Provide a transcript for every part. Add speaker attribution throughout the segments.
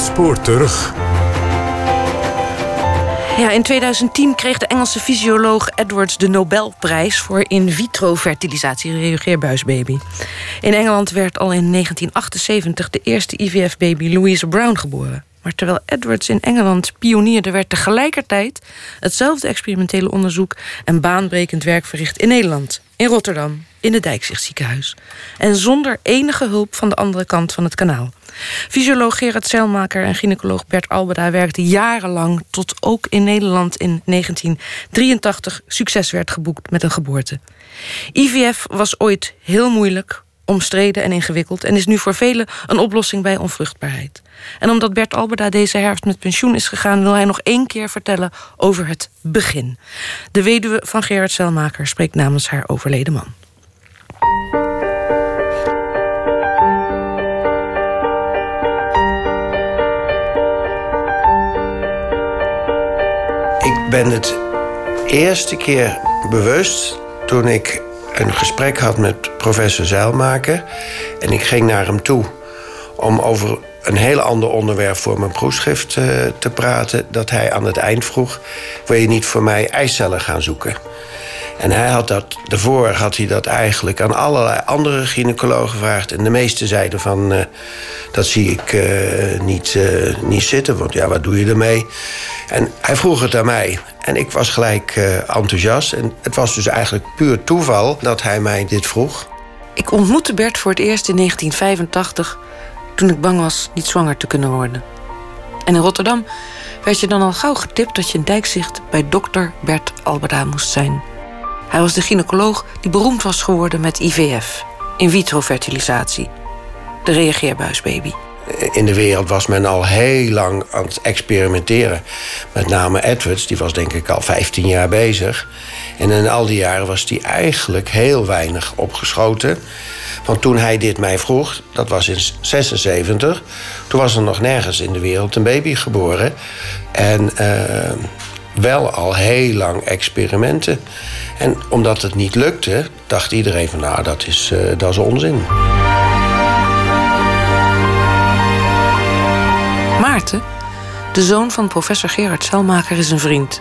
Speaker 1: spoor terug.
Speaker 2: Ja, in 2010 kreeg de Engelse fysioloog Edwards de Nobelprijs voor in vitro fertilisatie, reageerbuisbaby. In Engeland werd al in 1978 de eerste IVF-baby Louise Brown geboren. Maar terwijl Edwards in Engeland pionierde, werd tegelijkertijd hetzelfde experimentele onderzoek en baanbrekend werk verricht in Nederland, in Rotterdam, in het Dijkzichtziekenhuis. En zonder enige hulp van de andere kant van het kanaal. Fysioloog Gerard Zeilmaker en gynaecoloog Bert Albeda werkten jarenlang tot ook in Nederland in 1983 succes werd geboekt met een geboorte. IVF was ooit heel moeilijk, omstreden en ingewikkeld en is nu voor velen een oplossing bij onvruchtbaarheid. En omdat Bert Alberda deze herfst met pensioen is gegaan, wil hij nog één keer vertellen over het begin. De weduwe van Gerard Zelmaker spreekt namens haar overleden man.
Speaker 3: Ik ben het eerste keer bewust toen ik een gesprek had met professor Zeilmaker. En ik ging naar hem toe om over een heel ander onderwerp voor mijn proefschrift uh, te praten. Dat hij aan het eind vroeg: Wil je niet voor mij eicellen gaan zoeken? En hij had dat, daarvoor had hij dat eigenlijk aan allerlei andere gynaecologen gevraagd. En de meeste zeiden van, uh, dat zie ik uh, niet, niet zitten, want ja, wat doe je ermee? En hij vroeg het aan mij. En ik was gelijk enthousiast. En het was dus eigenlijk puur toeval dat hij mij dit vroeg.
Speaker 2: Ik ontmoette Bert voor het eerst in 1985... toen ik bang was niet zwanger te kunnen worden. En in Rotterdam werd je dan al gauw getipt... dat je in Dijkzicht bij dokter Bert Albeda moest zijn... Hij was de gynaecoloog die beroemd was geworden met IVF, in vitro fertilisatie, de reageerbuisbaby.
Speaker 3: In de wereld was men al heel lang aan het experimenteren. Met name Edwards, die was denk ik al 15 jaar bezig. En in al die jaren was hij eigenlijk heel weinig opgeschoten. Want toen hij dit mij vroeg, dat was in 76... toen was er nog nergens in de wereld een baby geboren. En uh, wel al heel lang experimenten. En omdat het niet lukte, dacht iedereen van nou, dat is, uh, dat is onzin.
Speaker 2: Maarten, de zoon van professor Gerard Selmaker, is een vriend.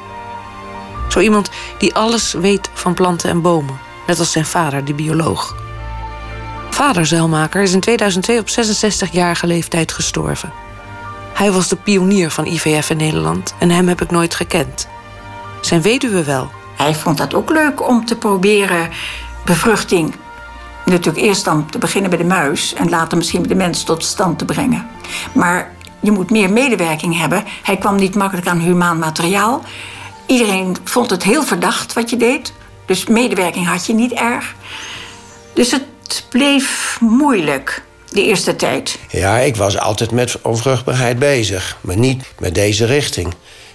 Speaker 2: Zo iemand die alles weet van planten en bomen. Net als zijn vader, de bioloog. Vader Zelmaker is in 2002 op 66-jarige leeftijd gestorven. Hij was de pionier van IVF in Nederland en hem heb ik nooit gekend. Zijn weduwe wel.
Speaker 4: Hij vond dat ook leuk om te proberen bevruchting. Natuurlijk eerst dan te beginnen bij de muis en later misschien bij de mens tot stand te brengen. Maar je moet meer medewerking hebben. Hij kwam niet makkelijk aan humaan materiaal. Iedereen vond het heel verdacht wat je deed. Dus medewerking had je niet erg. Dus het bleef moeilijk de eerste tijd.
Speaker 3: Ja, ik was altijd met onvruchtbaarheid bezig, maar niet met deze richting.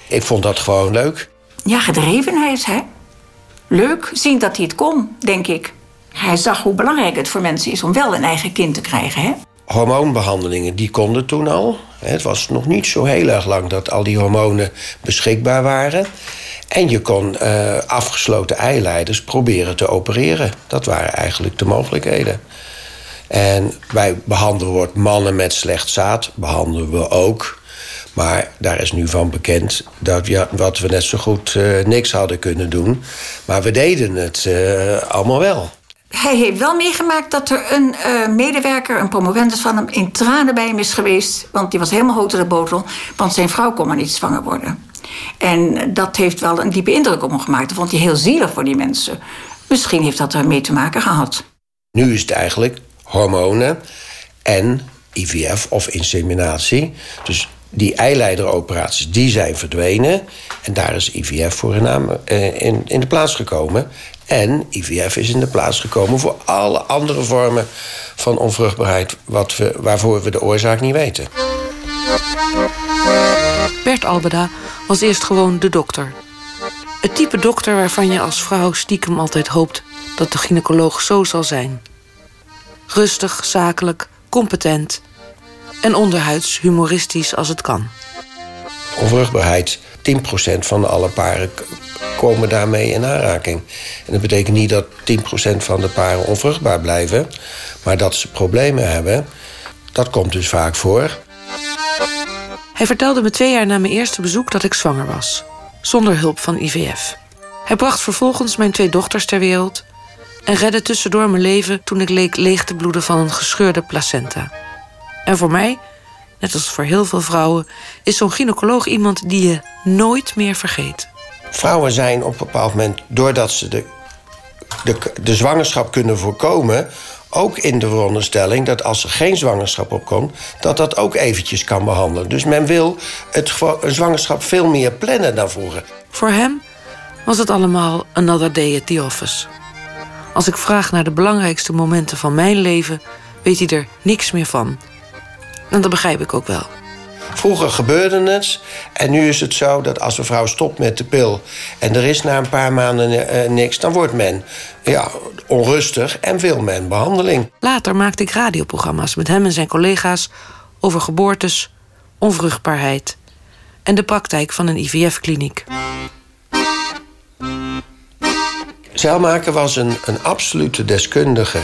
Speaker 3: Ik vond dat gewoon leuk.
Speaker 4: Ja, gedrevenheid, hè? Leuk zien dat hij het kon, denk ik. Hij zag hoe belangrijk het voor mensen is om wel een eigen kind te krijgen, hè?
Speaker 3: Hormoonbehandelingen, die konden toen al. Het was nog niet zo heel erg lang dat al die hormonen beschikbaar waren. En je kon uh, afgesloten eileiders proberen te opereren. Dat waren eigenlijk de mogelijkheden. En wij behandelen mannen met slecht zaad, behandelen we ook. Maar daar is nu van bekend dat ja, wat we net zo goed uh, niks hadden kunnen doen. Maar we deden het uh, allemaal wel.
Speaker 4: Hij heeft wel meegemaakt dat er een uh, medewerker, een promovendus van hem, in tranen bij hem is geweest. Want die was helemaal hoog de botel, want zijn vrouw kon maar niet zwanger worden. En dat heeft wel een diepe indruk op hem gemaakt. Dat vond hij heel zielig voor die mensen. Misschien heeft dat ermee te maken gehad.
Speaker 3: Nu is het eigenlijk hormonen en IVF of inseminatie. Dus die eileideroperaties die zijn verdwenen. En daar is IVF voor in, eh, in, in de plaats gekomen. En IVF is in de plaats gekomen voor alle andere vormen van onvruchtbaarheid... Wat we, waarvoor we de oorzaak niet weten.
Speaker 2: Bert Albeda was eerst gewoon de dokter. Het type dokter waarvan je als vrouw stiekem altijd hoopt... dat de gynaecoloog zo zal zijn. Rustig, zakelijk, competent en onderhuids humoristisch als het kan.
Speaker 3: Onvruchtbaarheid, 10% van alle paren komen daarmee in aanraking. En dat betekent niet dat 10% van de paren onvruchtbaar blijven, maar dat ze problemen hebben. Dat komt dus vaak voor.
Speaker 2: Hij vertelde me twee jaar na mijn eerste bezoek dat ik zwanger was, zonder hulp van IVF. Hij bracht vervolgens mijn twee dochters ter wereld en redde tussendoor mijn leven toen ik leek leeg te bloeden van een gescheurde placenta. En voor mij, net als voor heel veel vrouwen, is zo'n gynaecoloog iemand die je nooit meer vergeet.
Speaker 3: Vrouwen zijn op een bepaald moment, doordat ze de, de, de zwangerschap kunnen voorkomen, ook in de veronderstelling dat als er geen zwangerschap opkomt, dat dat ook eventjes kan behandelen. Dus men wil het, een zwangerschap veel meer plannen dan vroeger.
Speaker 2: Voor hem was het allemaal another day at the office. Als ik vraag naar de belangrijkste momenten van mijn leven, weet hij er niks meer van. En dat begrijp ik ook wel.
Speaker 3: Vroeger gebeurde het. En nu is het zo dat als een vrouw stopt met de pil. en er is na een paar maanden uh, niks. dan wordt men ja, onrustig en wil men behandeling.
Speaker 2: Later maakte ik radioprogramma's met hem en zijn collega's. over geboortes, onvruchtbaarheid. en de praktijk van een IVF-kliniek.
Speaker 3: Zeilmaker was een, een absolute deskundige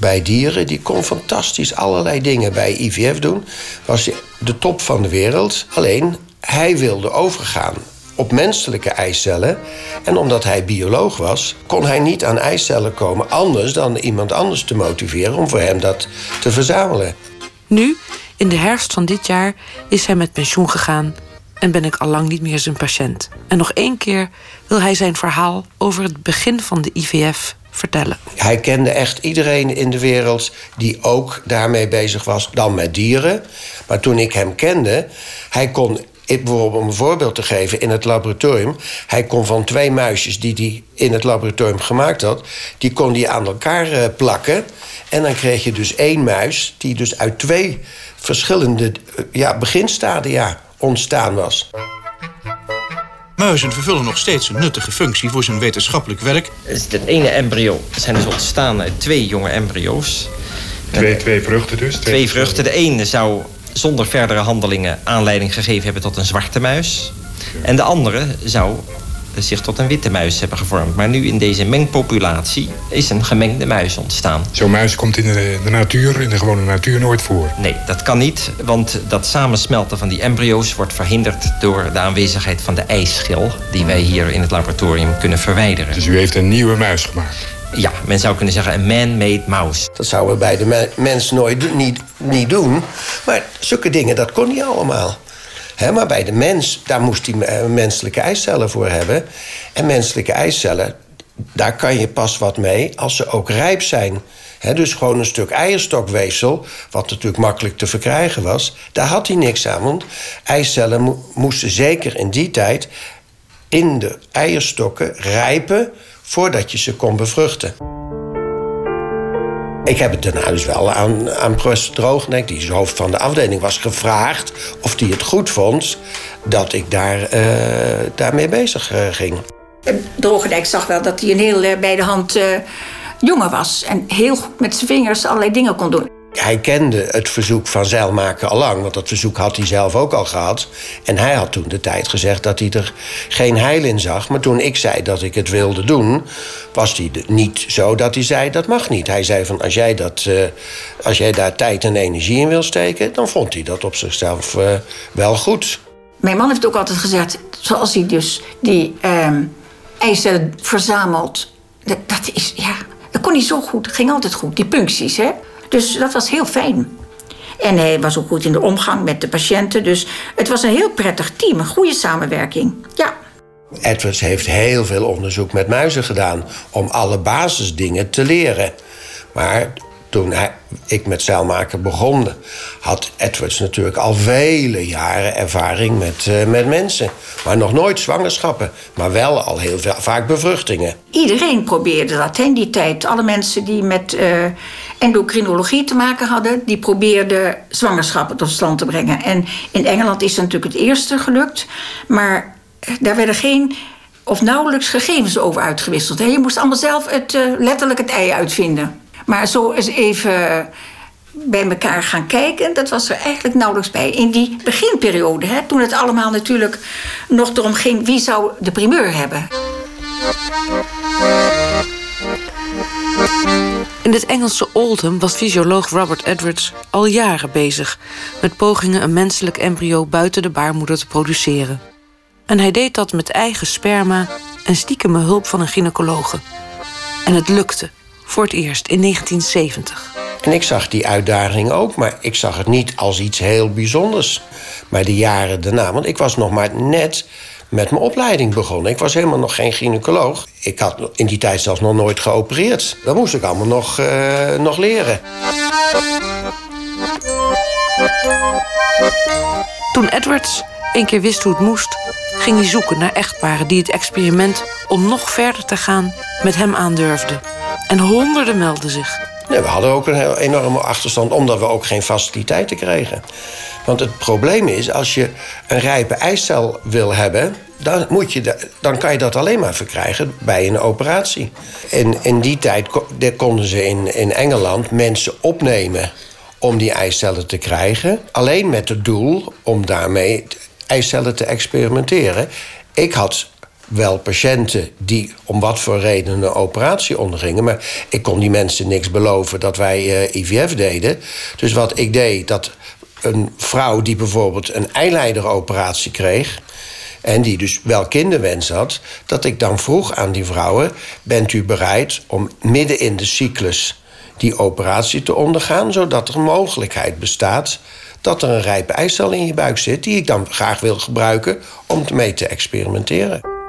Speaker 3: bij dieren. Die kon fantastisch allerlei dingen bij IVF doen. Was de top van de wereld. Alleen, hij wilde overgaan op menselijke eicellen. En omdat hij bioloog was, kon hij niet aan eicellen komen anders dan iemand anders te motiveren om voor hem dat te verzamelen.
Speaker 2: Nu, in de herfst van dit jaar, is hij met pensioen gegaan en ben ik al lang niet meer zijn patiënt. En nog één keer wil hij zijn verhaal over het begin van de IVF vertellen.
Speaker 3: Hij kende echt iedereen in de wereld die ook daarmee bezig was, dan met dieren. Maar toen ik hem kende, hij kon om een voorbeeld te geven, in het laboratorium. Hij kon van twee muisjes die hij in het laboratorium gemaakt had, die kon hij aan elkaar eh, plakken. En dan kreeg je dus één muis, die dus uit twee verschillende eh, ja, beginstadia ontstaan was.
Speaker 1: Muizen vervullen nog steeds een nuttige functie voor zijn wetenschappelijk werk.
Speaker 5: Het ene embryo zijn dus ontstaan uit twee jonge embryo's.
Speaker 6: Twee, twee vruchten dus?
Speaker 5: Twee, twee vruchten. De ene zou zonder verdere handelingen aanleiding gegeven hebben tot een zwarte muis. En de andere zou zich tot een witte muis hebben gevormd. Maar nu in deze mengpopulatie is een gemengde muis ontstaan.
Speaker 6: Zo'n muis komt in de, de, natuur, in de gewone natuur, nooit voor?
Speaker 5: Nee, dat kan niet, want dat samensmelten van die embryo's... wordt verhinderd door de aanwezigheid van de ijsschil... die wij hier in het laboratorium kunnen verwijderen.
Speaker 6: Dus u heeft een nieuwe muis gemaakt?
Speaker 5: Ja, men zou kunnen zeggen een man-made mouse.
Speaker 3: Dat zouden we bij de mens nooit niet, niet doen. Maar zulke dingen, dat kon niet allemaal maar bij de mens, daar moest hij eh, menselijke eicellen voor hebben. En menselijke eicellen, daar kan je pas wat mee als ze ook rijp zijn. dus gewoon een stuk eierstokweefsel, wat natuurlijk makkelijk te verkrijgen was, daar had hij niks aan. Want eicellen moesten zeker in die tijd in de eierstokken rijpen voordat je ze kon bevruchten. Ik heb het daarna dus wel aan, aan professor Droognek, die is hoofd van de afdeling was, gevraagd of hij het goed vond dat ik daar, uh, daarmee bezig uh, ging.
Speaker 4: Drogendijk zag wel dat hij een heel bij de hand jongen was. En heel goed met zijn vingers allerlei dingen kon doen.
Speaker 3: Hij kende het verzoek van zeilmaker al lang, want dat verzoek had hij zelf ook al gehad. En hij had toen de tijd gezegd dat hij er geen heil in zag. Maar toen ik zei dat ik het wilde doen, was hij niet zo dat hij zei dat mag niet. Hij zei van als jij, dat, uh, als jij daar tijd en energie in wil steken, dan vond hij dat op zichzelf uh, wel goed.
Speaker 4: Mijn man heeft ook altijd gezegd, zoals hij dus die uh, eicellen verzamelt, dat, dat, is ja, dat kon hij zo goed. Het ging altijd goed, die puncties, hè. Dus dat was heel fijn. En hij was ook goed in de omgang met de patiënten. Dus het was een heel prettig team, een goede samenwerking. Ja.
Speaker 3: Edwards heeft heel veel onderzoek met muizen gedaan om alle basisdingen te leren. Maar toen hij, ik met zeilmaker begon, had Edwards natuurlijk al vele jaren ervaring met, uh, met mensen. Maar nog nooit zwangerschappen, maar wel al heel veel, vaak bevruchtingen.
Speaker 4: Iedereen probeerde dat in die tijd. Alle mensen die met uh, endocrinologie te maken hadden, die probeerden zwangerschappen tot stand te brengen. En in Engeland is het natuurlijk het eerste gelukt, maar eh, daar werden geen of nauwelijks gegevens over uitgewisseld. Je moest allemaal zelf het, uh, letterlijk het ei uitvinden. Maar zo eens even bij elkaar gaan kijken, dat was er eigenlijk nauwelijks bij. In die beginperiode, hè, toen het allemaal natuurlijk nog erom ging wie zou de primeur hebben.
Speaker 2: In het Engelse Oldham was fysioloog Robert Edwards al jaren bezig met pogingen een menselijk embryo buiten de baarmoeder te produceren. En hij deed dat met eigen sperma en stiekeme hulp van een gynaecologe. En het lukte, voor het eerst in 1970.
Speaker 3: En ik zag die uitdaging ook, maar ik zag het niet als iets heel bijzonders. Maar de jaren daarna, want ik was nog maar net met mijn opleiding begonnen. Ik was helemaal nog geen gynaecoloog. Ik had in die tijd zelfs nog nooit geopereerd. Dat moest ik allemaal nog, uh, nog leren.
Speaker 2: Toen Edwards een keer wist hoe het moest, ging hij zoeken naar echtparen die het experiment om nog verder te gaan met hem aandurfden. En honderden melden zich.
Speaker 3: Nee, we hadden ook een heel enorme achterstand, omdat we ook geen faciliteiten kregen. Want het probleem is, als je een rijpe eicel wil hebben, dan, moet je dan kan je dat alleen maar verkrijgen bij een operatie. En in die tijd konden ze in, in Engeland mensen opnemen om die eicellen te krijgen. Alleen met het doel om daarmee eicellen te experimenteren. Ik had wel patiënten die om wat voor reden een operatie ondergingen. Maar ik kon die mensen niks beloven dat wij eh, IVF deden. Dus wat ik deed, dat een vrouw die bijvoorbeeld een eileideroperatie kreeg. En die dus wel kinderwens had, dat ik dan vroeg aan die vrouwen: bent u bereid om midden in de cyclus die operatie te ondergaan, zodat er mogelijkheid bestaat dat er een rijpe eicel in je buik zit, die ik dan graag wil gebruiken om mee te experimenteren.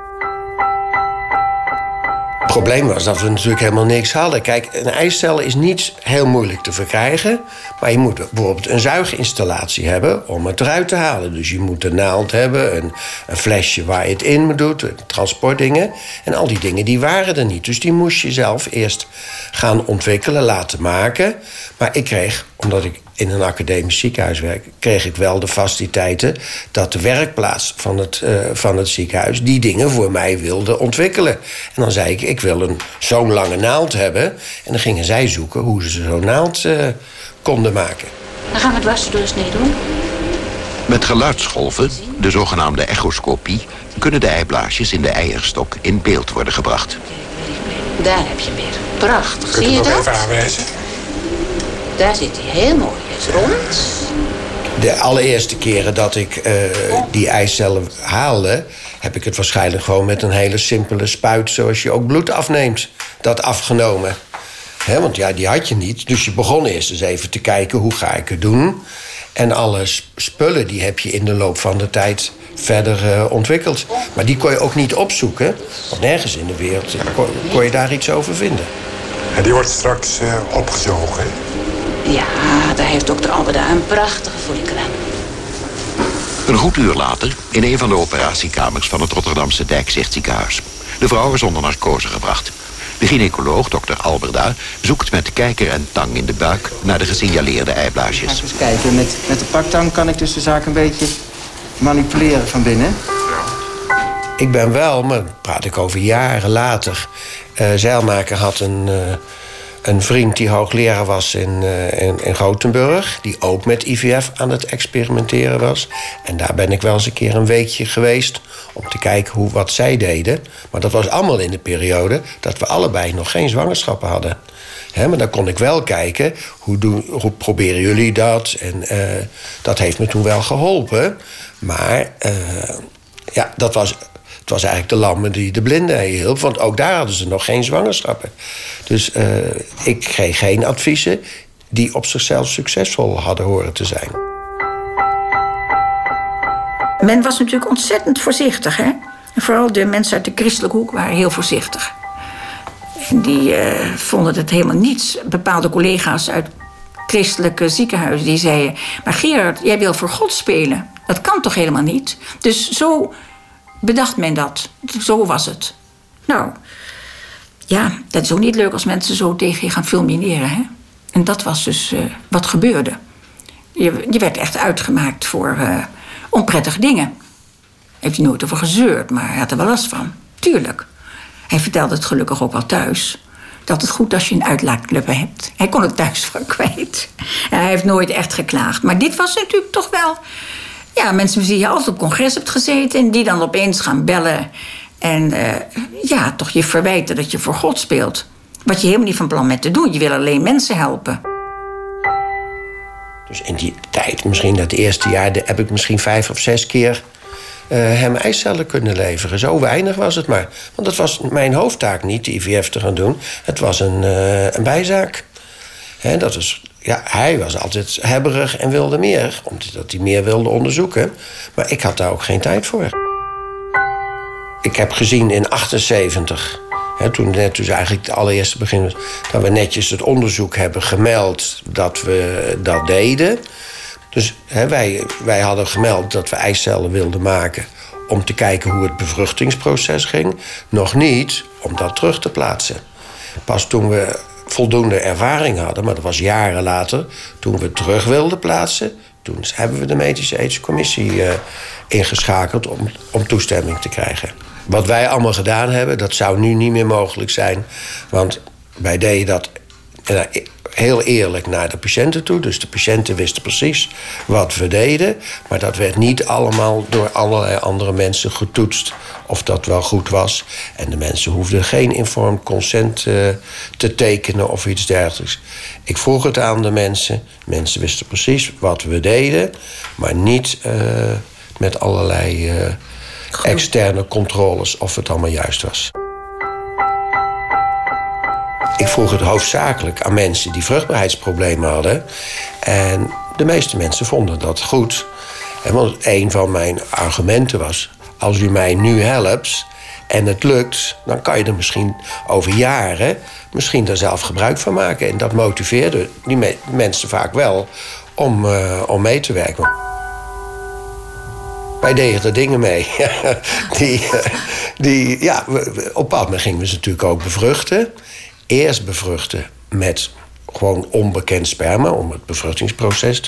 Speaker 3: Het probleem was dat we natuurlijk helemaal niks hadden. Kijk, een eicel is niet heel moeilijk te verkrijgen. Maar je moet bijvoorbeeld een zuiginstallatie hebben om het eruit te halen. Dus je moet een naald hebben, een, een flesje waar je het in doet, transportdingen. En al die dingen die waren er niet. Dus die moest je zelf eerst gaan ontwikkelen, laten maken. Maar ik kreeg, omdat ik in een academisch ziekenhuis werk, kreeg ik wel de faciliteiten dat de werkplaats van het, uh, van het ziekenhuis die dingen voor mij wilde ontwikkelen. En dan zei ik, ik wil een zo'n lange naald hebben. En dan gingen zij zoeken hoe ze zo'n naald uh, konden maken.
Speaker 7: Dan gaan we het wassendoorsnee doen.
Speaker 8: Met geluidsgolven, de zogenaamde echoscopie, kunnen de eiblaasjes in de eierstok in beeld worden gebracht.
Speaker 7: Daar heb je weer. Prachtig. Zie je dat?
Speaker 6: even aanwijzen?
Speaker 7: Daar zit hij heel mooi. Is rond.
Speaker 3: De allereerste keren dat ik uh, die eicellen haalde, heb ik het waarschijnlijk gewoon met een hele simpele spuit, zoals je ook bloed afneemt, dat afgenomen. He, want ja, die had je niet. Dus je begon eerst eens even te kijken hoe ga ik het doen. En alle spullen die heb je in de loop van de tijd verder uh, ontwikkeld. Maar die kon je ook niet opzoeken. Want nergens in de wereld kon, kon je daar iets over vinden.
Speaker 6: En die wordt straks uh, opgezogen.
Speaker 7: Ja, daar heeft dokter Alberda een prachtige aan.
Speaker 8: Een goed uur later, in een van de operatiekamers van het Rotterdamse Dijkzichtziekenhuis. De vrouw is onder narcose gebracht. De gynaecoloog, dokter Alberda, zoekt met kijker en tang in de buik naar de gesignaleerde eiblaasjes.
Speaker 9: Eens kijken, met, met de paktang kan ik dus de zaak een beetje manipuleren van binnen.
Speaker 3: Ik ben wel, maar praat ik over jaren later. Uh, Zeilmaker had een, uh, een vriend die hoogleraar was in, uh, in, in, Gothenburg... die ook met IVF aan het experimenteren was. En daar ben ik wel eens een keer een weekje geweest... om te kijken hoe, wat zij deden. Maar dat was allemaal in de periode dat we allebei nog geen zwangerschappen hadden. Maar dan kon ik wel kijken, hoe, doen, hoe proberen jullie dat? En uh, dat heeft me toen wel geholpen. Maar uh, ja, dat was het was eigenlijk de lammen die de blinden hielp. Want ook daar hadden ze nog geen zwangerschappen. Dus uh, ik kreeg geen adviezen die op zichzelf succesvol hadden horen te zijn.
Speaker 4: Men was natuurlijk ontzettend voorzichtig. Hè? En vooral de mensen uit de christelijke hoek waren heel voorzichtig. Die uh, vonden het helemaal niets. Bepaalde collega's uit christelijke ziekenhuizen die zeiden... maar Gerard, jij wil voor God spelen. Dat kan toch helemaal niet? Dus zo bedacht men dat. Zo was het. Nou, ja, dat is ook niet leuk als mensen zo tegen je gaan fulmineren. Hè? En dat was dus uh, wat gebeurde. Je, je, werd echt uitgemaakt voor uh, onprettige dingen. Heeft hij nooit over gezeurd, maar hij had er wel last van. Tuurlijk. Hij vertelde het gelukkig ook wel thuis. Dat het goed als je een uitlaatklep hebt. Hij kon het thuis van kwijt. Hij heeft nooit echt geklaagd. Maar dit was natuurlijk toch wel ja, mensen die je altijd op congres hebt gezeten... en die dan opeens gaan bellen en uh, ja, toch je verwijten dat je voor God speelt. Wat je helemaal niet van plan bent te doen. Je wil alleen mensen helpen.
Speaker 3: Dus in die tijd, misschien dat eerste jaar, heb ik misschien vijf of zes keer uh, hem eicellen kunnen leveren. Zo weinig was het maar. Want dat was mijn hoofdtaak niet, de IVF te gaan doen. Het was een, uh, een bijzaak. He, dat is, ja, hij was altijd hebberig en wilde meer. Omdat hij meer wilde onderzoeken. Maar ik had daar ook geen tijd voor. Ik heb gezien in 78 toen net dus eigenlijk het allereerste begin was... dat we netjes het onderzoek hebben gemeld dat we dat deden. Dus wij, wij hadden gemeld dat we eicellen wilden maken... om te kijken hoe het bevruchtingsproces ging. Nog niet om dat terug te plaatsen. Pas toen we voldoende ervaring hadden, maar dat was jaren later... toen we terug wilden plaatsen... toen hebben we de medische ethische uh, ingeschakeld om, om toestemming te krijgen. Wat wij allemaal gedaan hebben, dat zou nu niet meer mogelijk zijn. Want wij deden dat eh, heel eerlijk naar de patiënten toe. Dus de patiënten wisten precies wat we deden. Maar dat werd niet allemaal door allerlei andere mensen getoetst of dat wel goed was. En de mensen hoefden geen informed consent uh, te tekenen of iets dergelijks. Ik vroeg het aan de mensen. Mensen wisten precies wat we deden, maar niet uh, met allerlei. Uh, externe controles of het allemaal juist was. Ik vroeg het hoofdzakelijk aan mensen die vruchtbaarheidsproblemen hadden. En de meeste mensen vonden dat goed. En want een van mijn argumenten was: als u mij nu helpt en het lukt, dan kan je er misschien over jaren misschien daar zelf gebruik van maken. En dat motiveerde die me mensen vaak wel om, uh, om mee te werken. Wij deden er dingen mee. die, die, ja, op moment gingen we ze natuurlijk ook bevruchten. Eerst bevruchten met gewoon onbekend sperma... om het bevruchtingsproces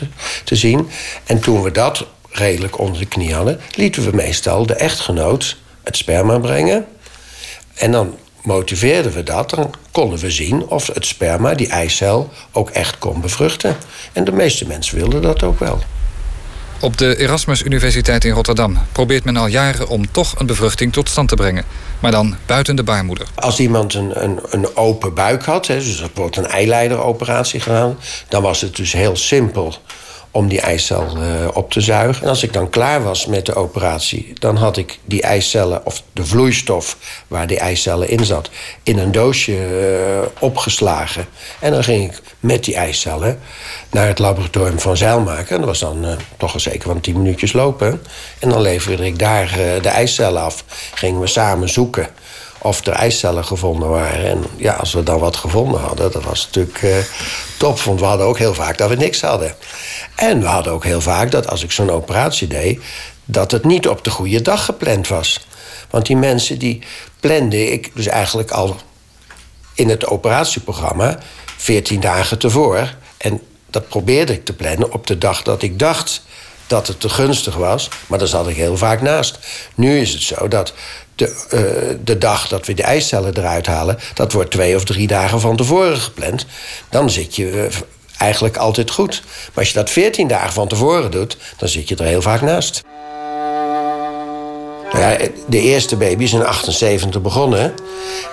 Speaker 3: te, zien. En toen we dat redelijk onder de knie hadden... lieten we meestal de echtgenoot het sperma brengen. En dan motiveerden we dat. Dan konden we zien of het sperma, die eicel, ook echt kon bevruchten. En de meeste mensen wilden dat ook wel.
Speaker 10: Op de Erasmus Universiteit in Rotterdam probeert men al jaren om toch een bevruchting tot stand te brengen. Maar dan buiten de baarmoeder.
Speaker 3: Als iemand een, een, een open buik had, hè, dus er wordt een eileideroperatie gedaan, dan was het dus heel simpel om die eicel uh, op te zuigen. En als ik dan klaar was met de operatie, dan had ik die eicellen, of de vloeistof waar die eicellen in zat, in een doosje uh, opgeslagen. En dan ging ik met die eicellen naar het laboratorium van Zeilmaker. En dat was dan uh, toch al zeker van tien minuutjes lopen. En dan leverde ik daar de eicellen af. Gingen we samen zoeken of er eicellen gevonden waren. En ja, als we dan wat gevonden hadden, dat was natuurlijk uh, top. Want we hadden ook heel vaak dat we niks hadden. En we hadden ook heel vaak dat als ik zo'n operatie deed... dat het niet op de goede dag gepland was. Want die mensen die plande ik dus eigenlijk al in het operatieprogramma... 14 dagen tevoren. En dat probeerde ik te plannen op de dag dat ik dacht dat het te gunstig was. Maar daar zat ik heel vaak naast. Nu is het zo dat de, uh, de dag dat we de eicellen eruit halen... dat wordt twee of drie dagen van tevoren gepland. Dan zit je uh, eigenlijk altijd goed. Maar als je dat veertien dagen van tevoren doet... dan zit je er heel vaak naast. Nou de eerste baby is in 78 begonnen.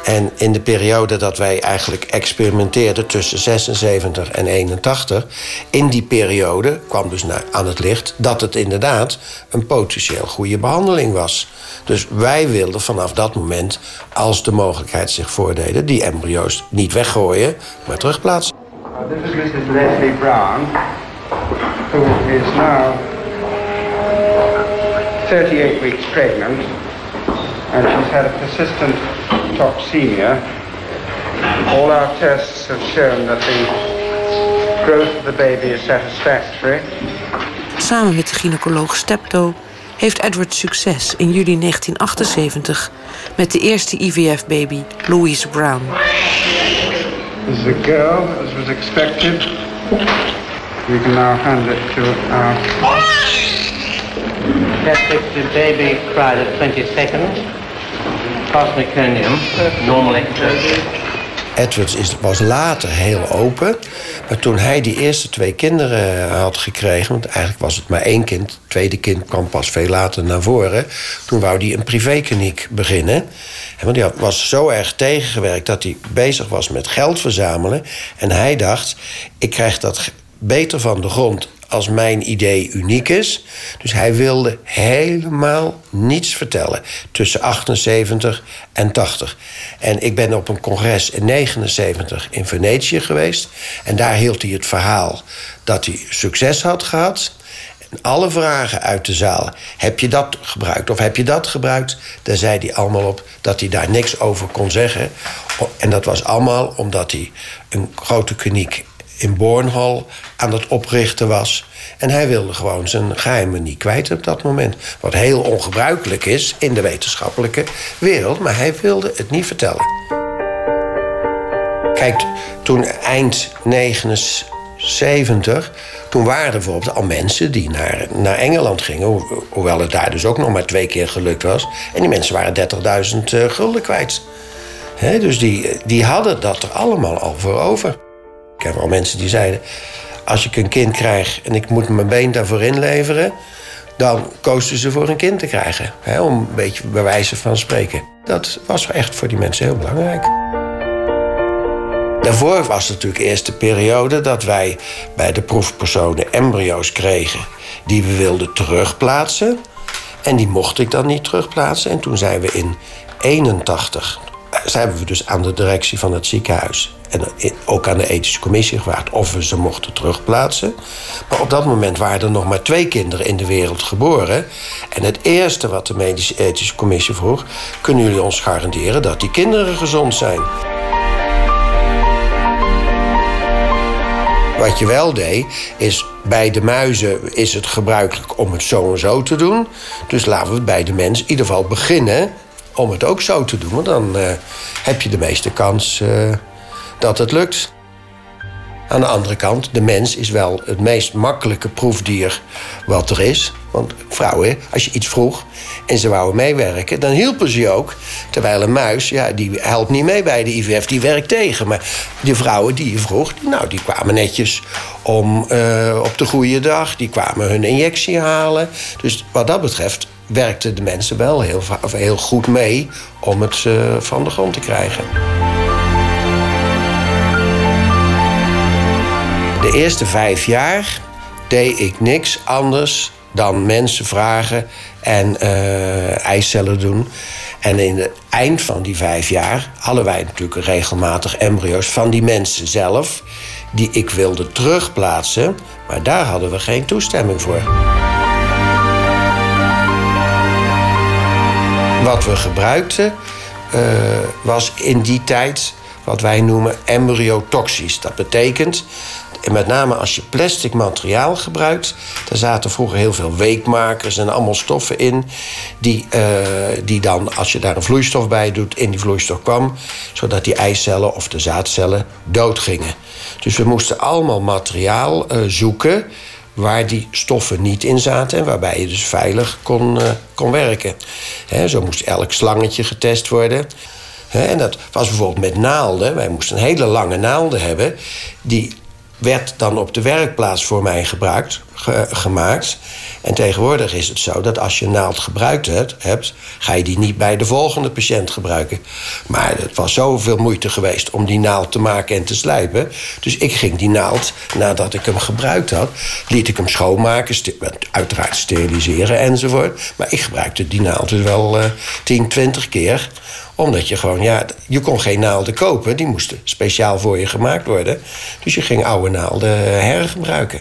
Speaker 3: En in de periode dat wij eigenlijk experimenteerden tussen 76 en 81... in die periode kwam dus aan het licht dat het inderdaad... een potentieel goede behandeling was. Dus wij wilden vanaf dat moment, als de mogelijkheid zich voordeden... die embryo's niet weggooien, maar terugplaatsen.
Speaker 11: This is Mrs. Leslie Brown, who is now 38 weeks pregnant, and she's had a persistent toxemia. All our tests have shown that the growth of the baby is satisfactory.
Speaker 2: Samen met de gynaecoloog Stepto heeft Edward succes in juli 1978 met de eerste IVF-baby Louise Brown.
Speaker 11: This is a girl, as was expected. We can now hand it to our
Speaker 12: the baby cried at 20 seconds. Past meconium, normal.
Speaker 3: Edwards is, was later heel open. Maar toen hij die eerste twee kinderen had gekregen... want eigenlijk was het maar één kind... het tweede kind kwam pas veel later naar voren... toen wou hij een privékliniek beginnen. Want hij was zo erg tegengewerkt dat hij bezig was met geld verzamelen. En hij dacht, ik krijg dat beter van de grond als mijn idee uniek is. Dus hij wilde helemaal niets vertellen tussen 78 en 80. En ik ben op een congres in 79 in Venetië geweest. En daar hield hij het verhaal dat hij succes had gehad. En alle vragen uit de zaal. Heb je dat gebruikt of heb je dat gebruikt? Daar zei hij allemaal op dat hij daar niks over kon zeggen. En dat was allemaal omdat hij een grote kliniek in Bornhal aan het oprichten was. En hij wilde gewoon zijn geheimen niet kwijt op dat moment. Wat heel ongebruikelijk is in de wetenschappelijke wereld, maar hij wilde het niet vertellen. Kijk, toen eind 79, toen waren er bijvoorbeeld al mensen die naar, naar Engeland gingen, hoewel het daar dus ook nog maar twee keer gelukt was. En die mensen waren 30.000 uh, gulden kwijt. dus die, die hadden dat er allemaal al voor over. Ik heb al mensen die zeiden: Als ik een kind krijg en ik moet mijn been daarvoor inleveren, dan kozen ze voor een kind te krijgen. Hè, om een beetje bij wijze van spreken. Dat was echt voor die mensen heel belangrijk. Daarvoor was natuurlijk eerst de periode dat wij bij de proefpersonen embryo's kregen die we wilden terugplaatsen. En die mocht ik dan niet terugplaatsen. En toen zijn we in 81, zijn we dus aan de directie van het ziekenhuis en ook aan de ethische commissie gevraagd of we ze mochten terugplaatsen. Maar op dat moment waren er nog maar twee kinderen in de wereld geboren. En het eerste wat de medische ethische commissie vroeg: kunnen jullie ons garanderen dat die kinderen gezond zijn? Wat je wel deed, is bij de muizen is het gebruikelijk om het zo en zo te doen. Dus laten we bij de mens in ieder geval beginnen om het ook zo te doen. Dan uh, heb je de meeste kans uh, dat het lukt. Aan de andere kant, de mens is wel het meest makkelijke proefdier wat er is. Want vrouwen, als je iets vroeg en ze wouden meewerken, dan hielpen ze ook. Terwijl een muis, ja, die helpt niet mee bij de IVF, die werkt tegen. Maar die vrouwen die je vroeg, nou, die kwamen netjes om uh, op de goede dag. Die kwamen hun injectie halen. Dus wat dat betreft werkten de mensen wel heel, heel goed mee om het uh, van de grond te krijgen. De eerste vijf jaar deed ik niks anders dan mensen vragen en uh, eicellen doen. En in het eind van die vijf jaar hadden wij natuurlijk regelmatig embryo's van die mensen zelf, die ik wilde terugplaatsen, maar daar hadden we geen toestemming voor. Wat we gebruikten uh, was in die tijd wat wij noemen embryotoxisch. Dat betekent en met name als je plastic materiaal gebruikt, daar zaten vroeger heel veel weekmakers en allemaal stoffen in. Die, uh, die dan, als je daar een vloeistof bij doet, in die vloeistof kwam. Zodat die eicellen of de zaadcellen doodgingen. Dus we moesten allemaal materiaal uh, zoeken waar die stoffen niet in zaten en waarbij je dus veilig kon, uh, kon werken. He, zo moest elk slangetje getest worden. en dat was bijvoorbeeld met naalden. Wij moesten hele lange naalden hebben die werd dan op de werkplaats voor mij gebruikt, gemaakt. En tegenwoordig is het zo dat als je een naald gebruikt hebt, hebt, ga je die niet bij de volgende patiënt gebruiken. Maar het was zoveel moeite geweest om die naald te maken en te slijpen. Dus ik ging die naald, nadat ik hem gebruikt had, liet ik hem schoonmaken, uiteraard steriliseren enzovoort. Maar ik gebruikte die naald dus wel uh, 10, 20 keer omdat je gewoon, ja, je kon geen naalden kopen. Die moesten speciaal voor je gemaakt worden. Dus je ging oude naalden hergebruiken.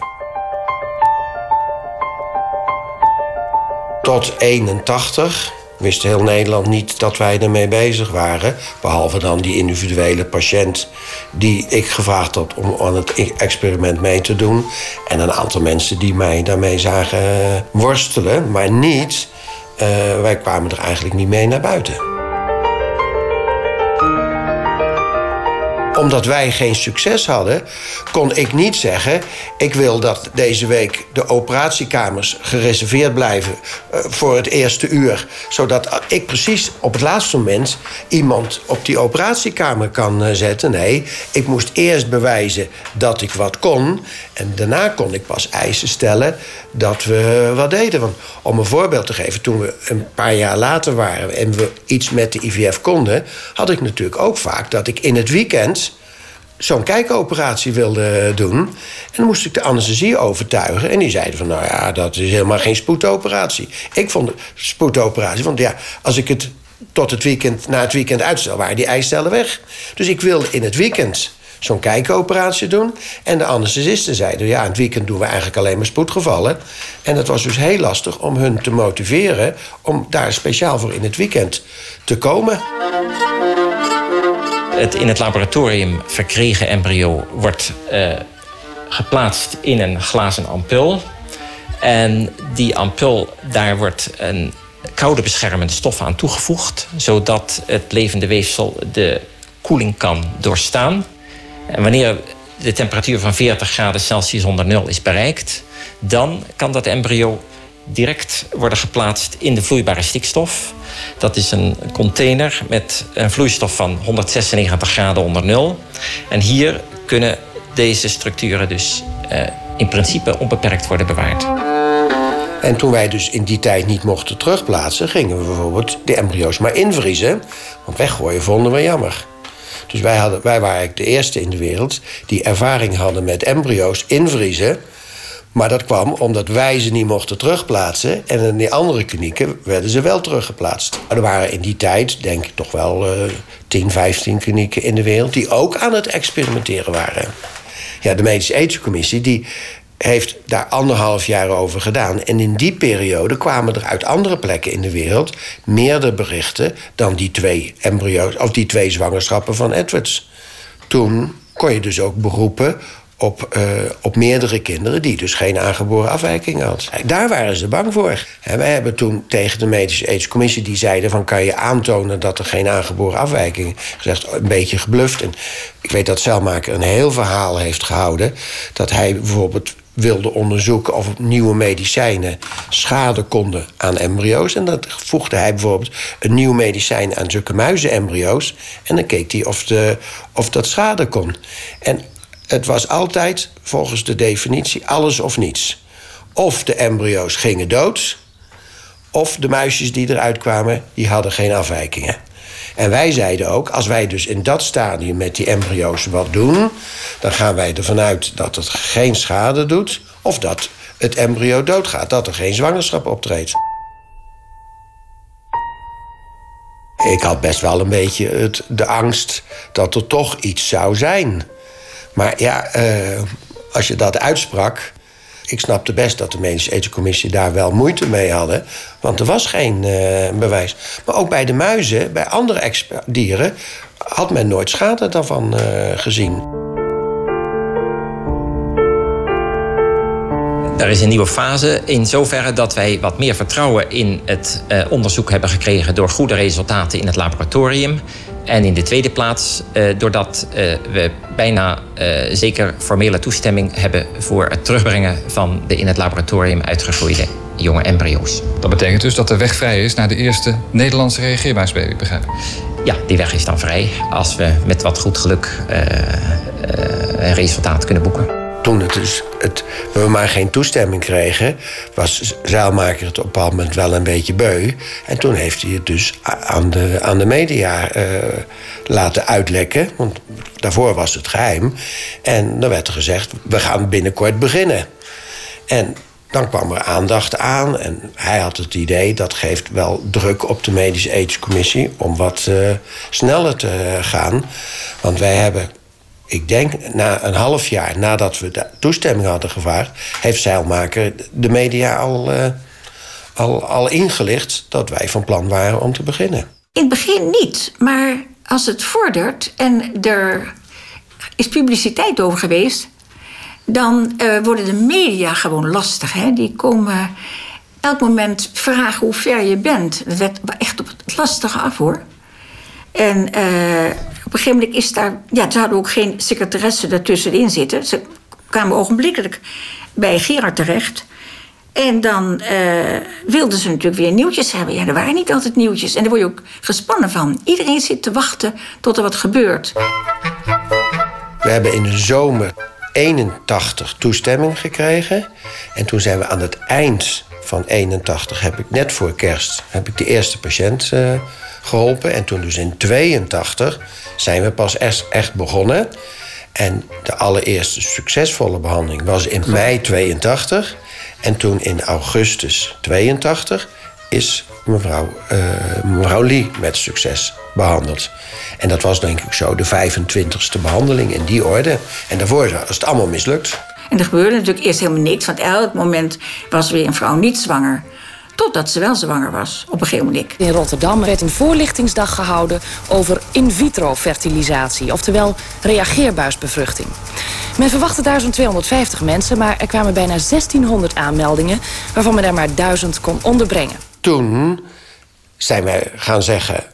Speaker 3: Tot 81 wist heel Nederland niet dat wij ermee bezig waren. Behalve dan die individuele patiënt die ik gevraagd had om aan het experiment mee te doen. En een aantal mensen die mij daarmee zagen worstelen. Maar niet, uh, wij kwamen er eigenlijk niet mee naar buiten. Omdat wij geen succes hadden, kon ik niet zeggen: ik wil dat deze week de operatiekamers gereserveerd blijven uh, voor het eerste uur, zodat ik precies op het laatste moment iemand op die operatiekamer kan uh, zetten. Nee, ik moest eerst bewijzen dat ik wat kon en daarna kon ik pas eisen stellen dat we wat deden. Want om een voorbeeld te geven, toen we een paar jaar later waren en we iets met de IVF konden, had ik natuurlijk ook vaak dat ik in het weekend zo'n kijkoperatie wilde doen. En dan moest ik de anesthesie overtuigen. En die zeiden van, nou ja, dat is helemaal geen spoedoperatie. Ik vond het spoedoperatie, want ja, als ik het tot het weekend, na het weekend uitstel, waren die eicellen weg. Dus ik wilde in het weekend zo'n kijkoperatie doen. En de anesthesisten zeiden, ja, in het weekend doen we eigenlijk alleen maar spoedgevallen. En het was dus heel lastig om hun te motiveren... om daar speciaal voor in het weekend te komen.
Speaker 5: Het in het laboratorium verkregen embryo wordt uh, geplaatst in een glazen ampul. En die ampul, daar wordt een koude beschermende stof aan toegevoegd... zodat het levende weefsel de koeling kan doorstaan. Wanneer de temperatuur van 40 graden Celsius onder nul is bereikt, dan kan dat embryo direct worden geplaatst in de vloeibare stikstof. Dat is een container met een vloeistof van 196 graden onder nul. En hier kunnen deze structuren dus uh, in principe onbeperkt worden bewaard.
Speaker 3: En toen wij dus in die tijd niet mochten terugplaatsen, gingen we bijvoorbeeld de embryo's maar invriezen. Want weggooien vonden we jammer. Dus wij, hadden, wij waren de eerste in de wereld die ervaring hadden met embryo's invriezen. Maar dat kwam omdat wij ze niet mochten terugplaatsen. En in die andere klinieken werden ze wel teruggeplaatst. Er waren in die tijd, denk ik, toch wel uh, 10, 15 klinieken in de wereld... die ook aan het experimenteren waren. Ja, de Medische Ethische Commissie die heeft daar anderhalf jaar over gedaan. En in die periode kwamen er uit andere plekken in de wereld meerdere berichten dan die twee embryo's of die twee zwangerschappen van Edwards. Toen kon je dus ook beroepen op, uh, op meerdere kinderen die dus geen aangeboren afwijking had. Daar waren ze bang voor. En wij hebben toen tegen de medische aidscommissie die zeiden van kan je aantonen dat er geen aangeboren afwijking gezegd een beetje gebluft. En ik weet dat Zelmaker een heel verhaal heeft gehouden dat hij bijvoorbeeld wilde onderzoeken of nieuwe medicijnen schade konden aan embryo's. En dat voegde hij bijvoorbeeld een nieuw medicijn aan zulke muizenembryo's. En dan keek hij of, de, of dat schade kon. En het was altijd, volgens de definitie, alles of niets. Of de embryo's gingen dood, of de muisjes die eruit kwamen, die hadden geen afwijkingen. En wij zeiden ook, als wij dus in dat stadium met die embryo's wat doen, dan gaan wij ervan uit dat het geen schade doet of dat het embryo doodgaat, dat er geen zwangerschap optreedt. Ik had best wel een beetje het, de angst dat er toch iets zou zijn. Maar ja, uh, als je dat uitsprak, ik snapte best dat de medische ethische commissie daar wel moeite mee hadden. Want er was geen uh, bewijs. Maar ook bij de muizen, bij andere dieren, had men nooit schade daarvan uh, gezien.
Speaker 5: Er is een nieuwe fase in zoverre dat wij wat meer vertrouwen in het uh, onderzoek hebben gekregen door goede resultaten in het laboratorium. En in de tweede plaats, uh, doordat uh, we bijna uh, zeker formele toestemming hebben voor het terugbrengen van de in het laboratorium uitgegroeide jonge embryo's.
Speaker 10: Dat betekent dus dat de weg vrij is naar de eerste Nederlandse reageerbuisbaby, begrijp ik?
Speaker 5: Ja, die weg is dan vrij als we met wat goed geluk een resultaat kunnen boeken
Speaker 3: toen het dus het, we maar geen toestemming kregen, was Zeilmaker het op een bepaald moment wel een beetje beu. En toen heeft hij het dus aan de, aan de media uh, laten uitlekken. Want daarvoor was het geheim. En dan werd er gezegd: we gaan binnenkort beginnen. En dan kwam er aandacht aan en hij had het idee dat geeft wel druk op de medische ethische commissie om wat uh, sneller te gaan. Want wij hebben ik denk na een half jaar nadat we de toestemming hadden gevraagd, heeft Zeilmaker de media al, uh, al, al ingelicht dat wij van plan waren om te beginnen.
Speaker 4: In het begin niet, maar als het vordert en er is publiciteit over geweest, dan uh, worden de media gewoon lastig. Hè? Die komen elk moment vragen hoe ver je bent. Dat werd echt op het lastige af hoor. En uh, Op een gegeven moment is daar... Ja, ze hadden ook geen secretaresse ertussenin zitten. Ze kwamen ogenblikkelijk bij Gerard terecht. En dan uh, wilden ze natuurlijk weer nieuwtjes hebben. Ja, er waren niet altijd nieuwtjes. En daar word je ook gespannen van. Iedereen zit te wachten tot er wat gebeurt.
Speaker 3: We hebben in de zomer 81 toestemming gekregen. En toen zijn we aan het eind van 81, heb ik net voor kerst, heb ik de eerste patiënt uh, geholpen. En toen dus in 82 zijn we pas echt, echt begonnen. En de allereerste succesvolle behandeling was in mei 82. En toen in augustus 82 is mevrouw, uh, mevrouw Lee met succes behandeld. En dat was denk ik zo de 25ste behandeling in die orde. En daarvoor is het allemaal mislukt.
Speaker 4: En er gebeurde natuurlijk eerst helemaal niks, want elk moment was weer een vrouw niet zwanger. Totdat ze wel zwanger was, op een gegeven moment.
Speaker 2: In Rotterdam werd een voorlichtingsdag gehouden over in vitro fertilisatie, oftewel reageerbuisbevruchting. Men verwachtte daar zo'n 250 mensen, maar er kwamen bijna 1600 aanmeldingen, waarvan men er maar 1000 kon onderbrengen.
Speaker 3: Toen zijn wij gaan zeggen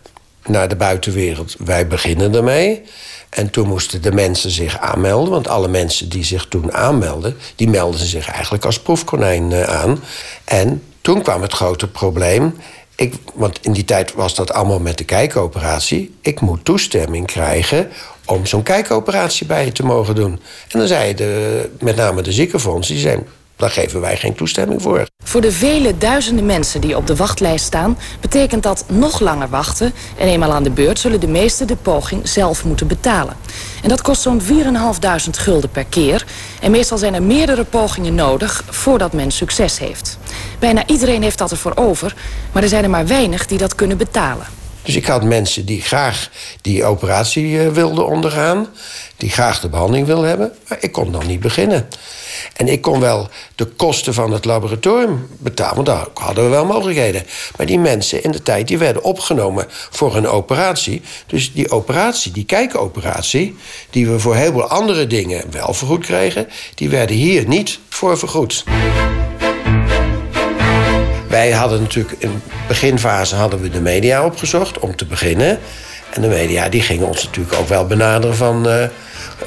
Speaker 3: naar de buitenwereld: wij beginnen ermee. En toen moesten de mensen zich aanmelden. Want alle mensen die zich toen aanmelden... die melden zich eigenlijk als proefkonijn aan. En toen kwam het grote probleem. Ik, want in die tijd was dat allemaal met de kijkoperatie. Ik moet toestemming krijgen om zo'n kijkoperatie bij je te mogen doen. En dan zei de, met name de ziekenfonds, die daar geven wij geen toestemming voor.
Speaker 2: Voor de vele duizenden mensen die op de wachtlijst staan... betekent dat nog langer wachten. En eenmaal aan de beurt zullen de meesten de poging zelf moeten betalen. En dat kost zo'n 4.500 gulden per keer. En meestal zijn er meerdere pogingen nodig voordat men succes heeft. Bijna iedereen heeft dat ervoor over, maar er zijn er maar weinig die dat kunnen betalen.
Speaker 3: Dus ik had mensen die graag die operatie uh, wilden ondergaan, die graag de behandeling wilden hebben, maar ik kon dan niet beginnen. En ik kon wel de kosten van het laboratorium betalen, want daar hadden we wel mogelijkheden. Maar die mensen in de tijd die werden opgenomen voor een operatie. Dus die operatie, die kijkoperatie, die we voor heel veel andere dingen wel vergoed kregen, die werden hier niet voor vergoed. Wij hadden natuurlijk in beginfase hadden we de media opgezocht om te beginnen. En de media die gingen ons natuurlijk ook wel benaderen van... Uh,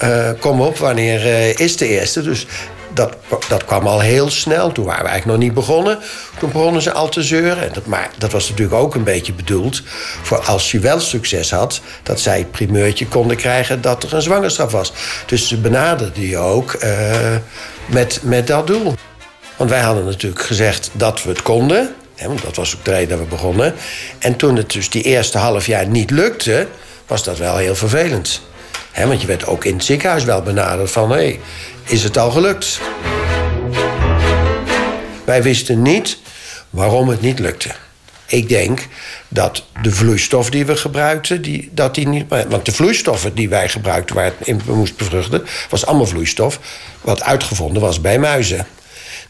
Speaker 3: uh, kom op, wanneer uh, is de eerste? Dus dat, dat kwam al heel snel. Toen waren we eigenlijk nog niet begonnen. Toen begonnen ze al te zeuren. En dat, maar dat was natuurlijk ook een beetje bedoeld... voor als je wel succes had... dat zij het primeurtje konden krijgen dat er een zwangerschap was. Dus ze benaderden je ook met, met dat doel. Want wij hadden natuurlijk gezegd dat we het konden. Hè, want dat was ook de reden dat we begonnen. En toen het dus die eerste half jaar niet lukte, was dat wel heel vervelend. Hè, want je werd ook in het ziekenhuis wel benaderd van... hé, hey, is het al gelukt? Wij wisten niet waarom het niet lukte. Ik denk dat de vloeistof die we gebruikten, die, dat die niet. Want de vloeistoffen die wij gebruikten, waar het in moest bevruchten, was allemaal vloeistof. wat uitgevonden was bij muizen.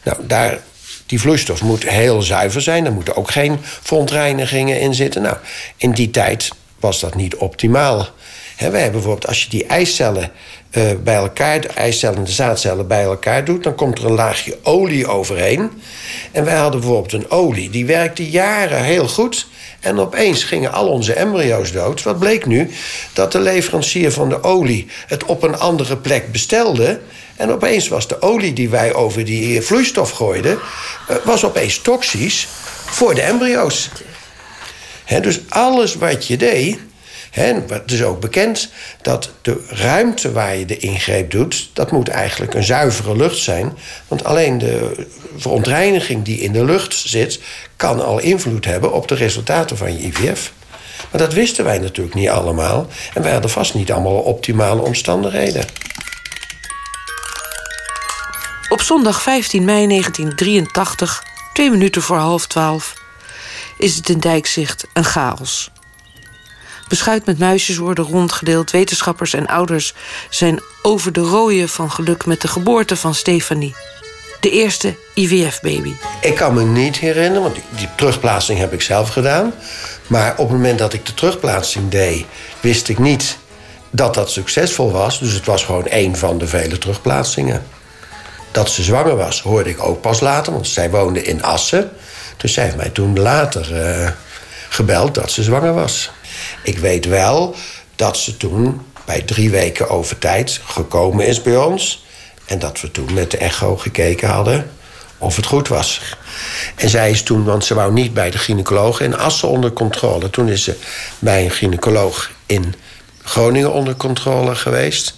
Speaker 3: Nou, daar, die vloeistof moet heel zuiver zijn. Er moeten ook geen verontreinigingen in zitten. Nou, in die tijd was dat niet optimaal. He, wij hebben bijvoorbeeld, als je die eicellen uh, bij elkaar, de eicellen en de zaadcellen bij elkaar doet, dan komt er een laagje olie overheen. En wij hadden bijvoorbeeld een olie, die werkte jaren heel goed. En opeens gingen al onze embryo's dood. Wat bleek nu? Dat de leverancier van de olie het op een andere plek bestelde. En opeens was de olie die wij over die vloeistof gooiden... Uh, was opeens toxisch voor de embryo's. Dus alles wat je deed... He, het is ook bekend dat de ruimte waar je de ingreep doet... dat moet eigenlijk een zuivere lucht zijn. Want alleen de verontreiniging die in de lucht zit... kan al invloed hebben op de resultaten van je IVF. Maar dat wisten wij natuurlijk niet allemaal. En wij hadden vast niet allemaal optimale omstandigheden.
Speaker 2: Op zondag 15 mei 1983, twee minuten voor half twaalf, is het in Dijkzicht een chaos. Beschuit met muisjes worden rondgedeeld. Wetenschappers en ouders zijn over de rooien van geluk met de geboorte van Stefanie. De eerste IVF-baby.
Speaker 3: Ik kan me niet herinneren, want die, terugplaatsing heb ik zelf gedaan. Maar op het moment dat ik de terugplaatsing deed, wist ik niet dat dat succesvol was. Dus het was gewoon één van de vele terugplaatsingen. Dat ze zwanger was, hoorde ik ook pas later, want zij woonde in Assen. Dus zij heeft mij toen later uh, gebeld dat ze zwanger was. Ik weet wel dat ze toen bij drie weken over tijd gekomen is bij ons. En dat we toen met de echo gekeken hadden of het goed was. En zij is toen, want ze wou niet bij de gynaecoloog in Assen onder controle. Toen is ze bij een gynaecoloog in Groningen onder controle geweest.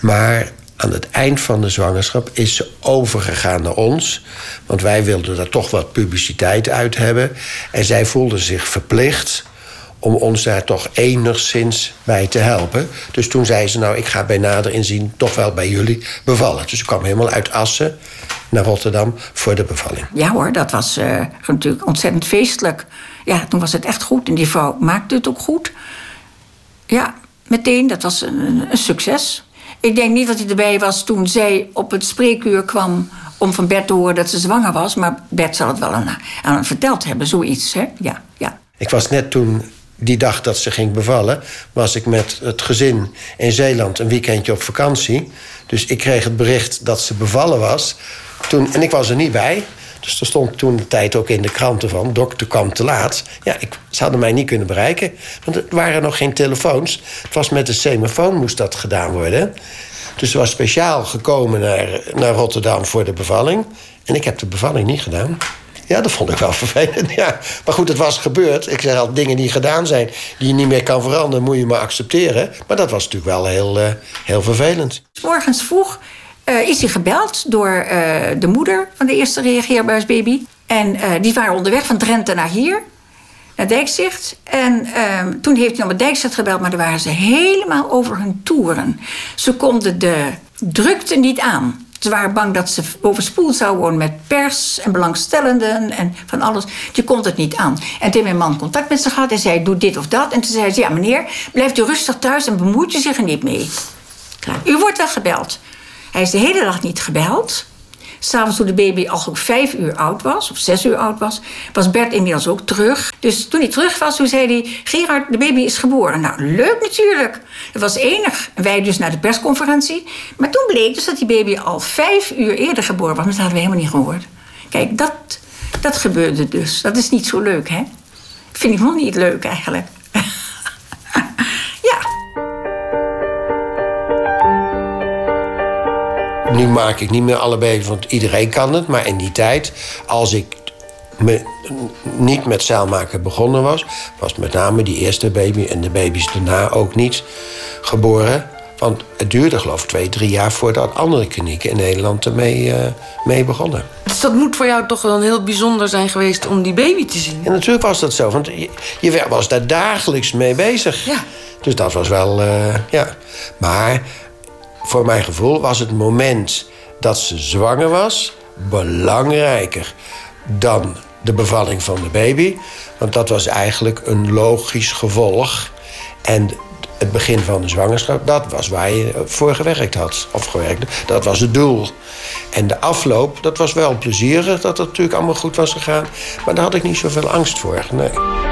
Speaker 3: Maar aan het eind van de zwangerschap is ze overgegaan naar ons. Want wij wilden daar toch wat publiciteit uit hebben. En zij voelde zich verplicht om ons daar toch enigszins bij te helpen. Dus toen zei ze, nou, ik ga bij nader inzien toch wel bij jullie bevallen. Dus ik kwam helemaal uit Assen naar Rotterdam voor de bevalling.
Speaker 4: Ja hoor, dat was uh, natuurlijk ontzettend feestelijk. Ja, toen was het echt goed en die vrouw maakte het ook goed. Ja, meteen, dat was een, een succes. Ik denk niet dat hij erbij was toen zij op het spreekuur kwam om van Bert te horen dat ze zwanger was. Maar Bert zal het wel aan, aan verteld hebben, zoiets. Hè? Ja, ja.
Speaker 3: Ik was net toen die dag dat ze ging bevallen, was ik met het gezin in Zeeland een weekendje op vakantie. Dus ik kreeg het bericht dat ze bevallen was. Toen, en ik was er niet bij. Dus er stond toen de tijd ook in de kranten van... dokter kwam te laat. Ja, ik, ze hadden mij niet kunnen bereiken. Want er waren nog geen telefoons. Het was met de semafoon moest dat gedaan worden. Dus ze was speciaal gekomen naar, naar Rotterdam voor de bevalling. En ik heb de bevalling niet gedaan. Ja, dat vond ik wel vervelend. Ja. Maar goed, het was gebeurd. Ik zeg al, dingen die gedaan zijn, die je niet meer kan veranderen, moet je maar accepteren. Maar dat was natuurlijk wel heel, uh, heel vervelend.
Speaker 4: Morgens vroeg uh, is hij gebeld door uh, de moeder van de eerste reageerbuisbaby. En die waren onderweg van Drenthe naar hier, naar Dijkzicht. En ehm, toen heeft hij naar Dijkzicht gebeld, maar daar waren ze helemaal over hun toeren. Ze konden de drukte niet aan. Ze waren bang dat ze overspoeld zouden worden met pers en belangstellenden en van alles. Je kon het niet aan. En toen mijn man contact met ze gehad en zei: Doe dit of dat. En toen zei ze: Ja, meneer, blijft u rustig thuis en bemoeit u zich er niet mee. Klaar. U wordt wel gebeld. Hij is de hele dag niet gebeld. S'avonds toen de baby al ook vijf uur oud was, of zes uur oud was, was Bert inmiddels ook terug. Dus toen hij terug was, toen zei hij: Gerard, de baby is geboren. Nou, leuk natuurlijk. Dat was enig. En wij dus naar de persconferentie. Maar toen bleek dus dat die baby al vijf uur eerder geboren was. Maar dat hadden we helemaal niet gehoord. Kijk, dat, dat gebeurde dus. Dat is niet zo leuk, hè? Vind ik nog niet leuk eigenlijk.
Speaker 3: Nu maak ik niet meer alle baby's, want iedereen kan het. Maar in die tijd, als ik me niet met zeilmaken begonnen was... was met name die eerste baby en de baby's daarna ook niet geboren. Want het duurde geloof ik twee, drie jaar voordat andere klinieken in Nederland ermee uh, mee begonnen.
Speaker 2: Dus dat moet voor jou toch wel heel bijzonder zijn geweest om die baby te zien?
Speaker 3: En natuurlijk was dat zo, want je, je was daar dagelijks mee bezig.
Speaker 2: Ja.
Speaker 3: Dus dat was wel, uh, ja. Maar voor mijn gevoel was het moment dat ze zwanger was belangrijker dan de bevalling van de baby. Want dat was eigenlijk een logisch gevolg. En het begin van de zwangerschap, dat was waar je voor gewerkt had. Of gewerkt, dat was het doel. En de afloop, dat was wel plezierig dat het natuurlijk allemaal goed was gegaan. Maar daar had ik niet zoveel angst voor, nee.